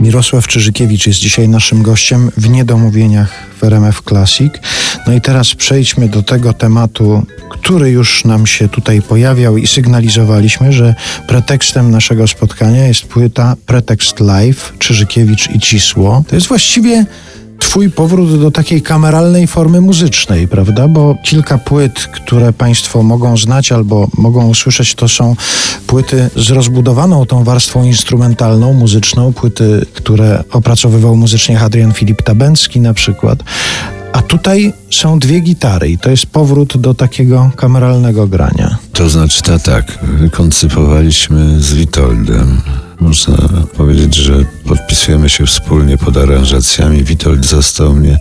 Mirosław Czyżykiewicz jest dzisiaj naszym gościem w Niedomówieniach w RMF Classic. No i teraz przejdźmy do tego tematu, który już nam się tutaj pojawiał i sygnalizowaliśmy, że pretekstem naszego spotkania jest płyta Pretekst Live Czyżykiewicz i Cisło. To jest właściwie Twój powrót do takiej kameralnej formy muzycznej, prawda? Bo kilka płyt, które Państwo mogą znać albo mogą usłyszeć, to są płyty z rozbudowaną tą warstwą instrumentalną, muzyczną, płyty, które opracowywał muzycznie Adrian Filip Tabęcki na przykład. A tutaj są dwie gitary i to jest powrót do takiego kameralnego grania. To znaczy, tak, wykoncypowaliśmy z Witoldem można powiedzieć, że podpisujemy się wspólnie pod aranżacjami. Witold został mnie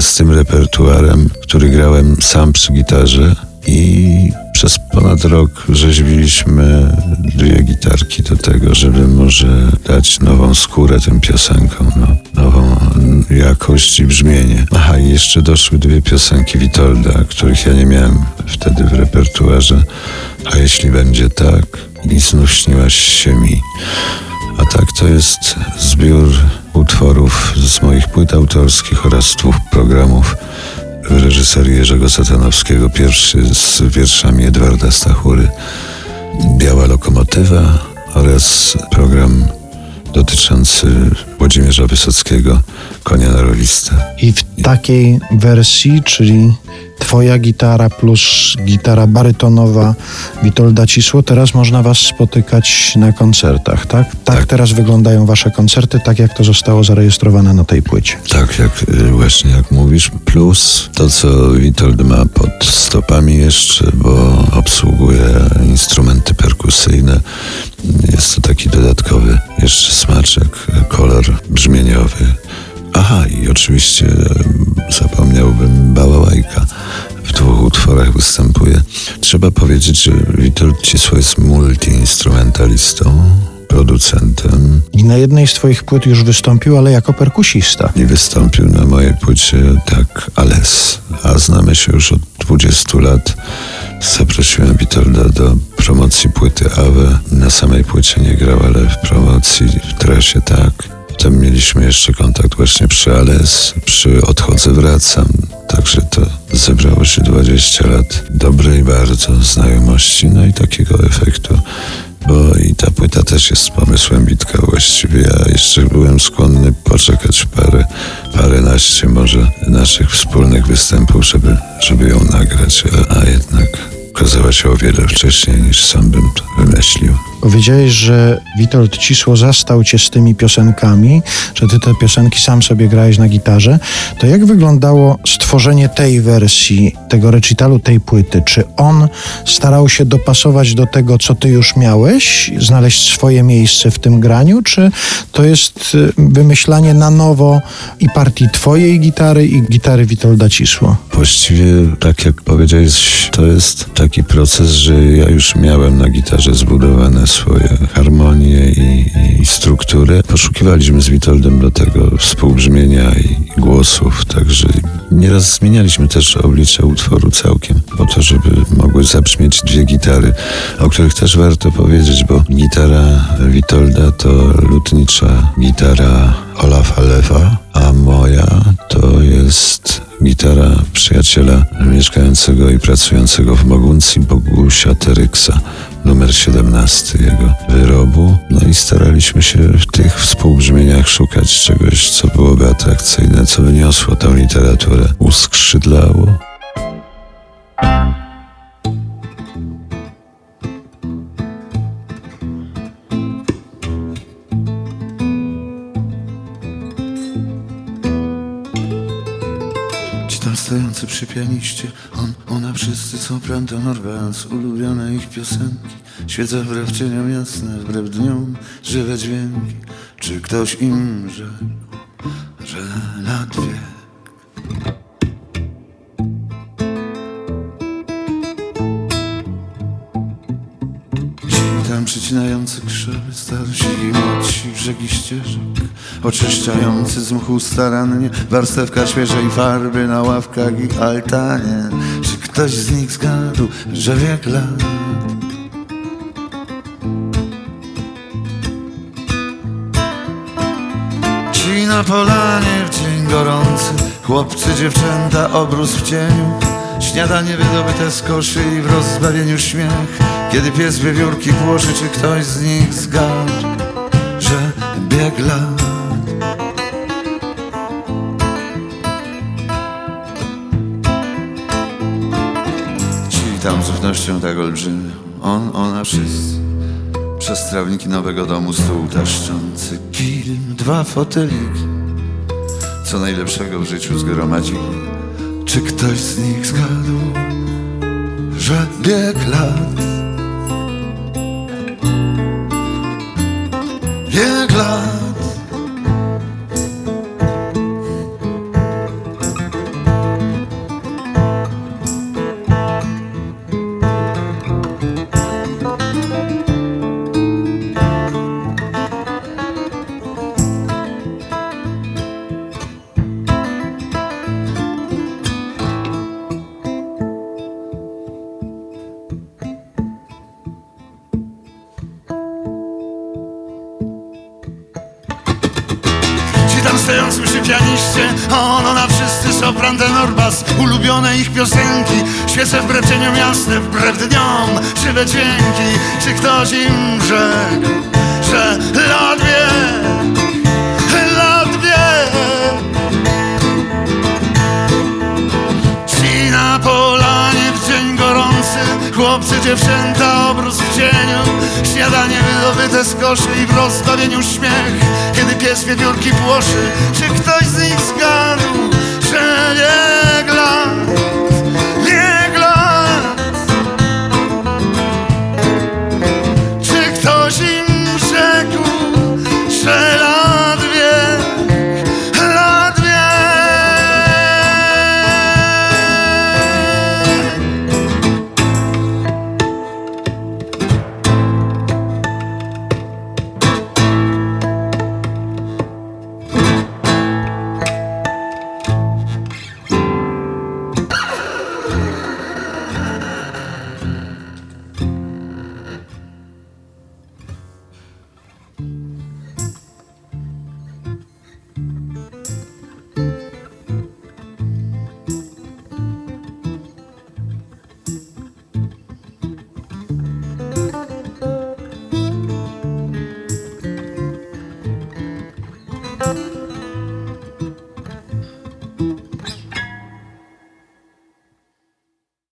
z tym repertuarem, który grałem sam przy gitarze i przez ponad rok rzeźbiliśmy dwie gitarki do tego, żeby może dać nową skórę tym piosenkom, no, nową jakość i brzmienie. Aha, i jeszcze doszły dwie piosenki Witolda, których ja nie miałem wtedy w repertuarze. A jeśli będzie tak, i znów śniłaś się mi. To jest zbiór utworów z moich płyt autorskich oraz dwóch programów reżyserii Jerzego Satanowskiego. Pierwszy z wierszami Edwarda Stachury, Biała Lokomotywa oraz program dotyczący Włodzimierza Wysockiego, Konia na rolistę. I w takiej wersji, czyli twoja gitara plus gitara barytonowa Witolda Cisło, teraz można was spotykać na koncertach, tak? tak? Tak teraz wyglądają wasze koncerty, tak jak to zostało zarejestrowane na tej płycie. Tak, jak y, właśnie jak mówisz, plus to, co Witold ma pod stopami jeszcze, bo obsługuje instrumenty perkusyjne. Jest to taki dodatkowy jeszcze smaczek, kolor brzmieniowy. Aha, i oczywiście zapomniałbym bałałajka w dwóch utworach występuje. Trzeba powiedzieć, że Witold Cisło jest multiinstrumentalistą, producentem. I na jednej z twoich płyt już wystąpił, ale jako perkusista. I wystąpił na mojej płycie tak Ales. A znamy się już od 20 lat. Zaprosiłem Witolda do promocji płyty Awe. Na samej płycie nie grał, ale w promocji w trasie tak. Potem mieliśmy jeszcze kontakt właśnie przy Ales, przy Odchodzę Wracam. Także to zebrało się 20 lat dobrej bardzo znajomości, no i takiego efektu. Bo i ta płyta też jest pomysłem Witka właściwie. Ja jeszcze byłem skłonny poczekać parę, paręnaście może naszych wspólnych występów, żeby, żeby ją nagrać, a, a jednak okazała się o wiele wcześniej niż sam bym to wymyślił. Powiedziałeś, że Witold Cisło zastał cię z tymi piosenkami, że ty te piosenki sam sobie grałeś na gitarze. To jak wyglądało stworzenie tej wersji, tego recitalu, tej płyty? Czy on starał się dopasować do tego, co ty już miałeś, znaleźć swoje miejsce w tym graniu, czy to jest y, wymyślanie na nowo i partii twojej gitary i gitary Witolda Cisło? Właściwie, tak jak powiedziałeś, to jest taki proces, że ja już miałem na gitarze zbudowane swoje harmonie i, i struktury. Poszukiwaliśmy z Witoldem do tego współbrzmienia i głosów, także nieraz zmienialiśmy też oblicze utworu całkiem, po to, żeby mogły zabrzmieć dwie gitary, o których też warto powiedzieć, bo gitara Witolda to lutnicza gitara Olafa Lewa, a moja to jest gitara przyjaciela mieszkającego i pracującego w Moguncji Bogusia Teryksa numer 17 jego wyrobu. No i staraliśmy się w tych współbrzmieniach szukać czegoś, co byłoby atrakcyjne, co wyniosło tę literaturę, uskrzydlało. Tam stojący przy pianiście. On, ona, wszyscy są Pranton Orleans Ulubione ich piosenki. Świeca wbrew cieniom jasne Wbrew dniom żywe dźwięki. Czy ktoś im rzekł, że lat wie Tam przycinający krzewy starsi i młodsi brzegi ścieżek Oczyszczający z mchu starannie Warstewka świeżej farby na ławkach i altanie. Czy ktoś z nich zgadł, że wiek lat Ci na polanie w dzień gorący Chłopcy, dziewczęta, obrus w cieniu Śniadanie wydobyte z koszy i w rozbawieniu śmiech Kiedy pies wiewiórki głoszy, czy ktoś z nich zgadł Że bieg lat? Ci tam z ufnością tak olbrzymią On, ona, wszyscy. Przez trawniki nowego domu stół taszczący. Film, dwa foteliki Co najlepszego w życiu zgromadzili. Czy ktoś z nich zgadł Że bieg lat Stojący przy pianiście. On, ona, wszyscy sopran, tenor, bas Ulubione ich piosenki. Świece wbrew cieniom jasne, wbrew dniom Żywe dźwięki Czy ktoś im rzekł Że lat wie Chłopcy, dziewczęta, obrus w cieniu Śniadanie wydobyte z koszy i w rozbawieniu śmiech. Kiedy pies wiewiórki płoszy Czy ktoś z nich zgadł, że nie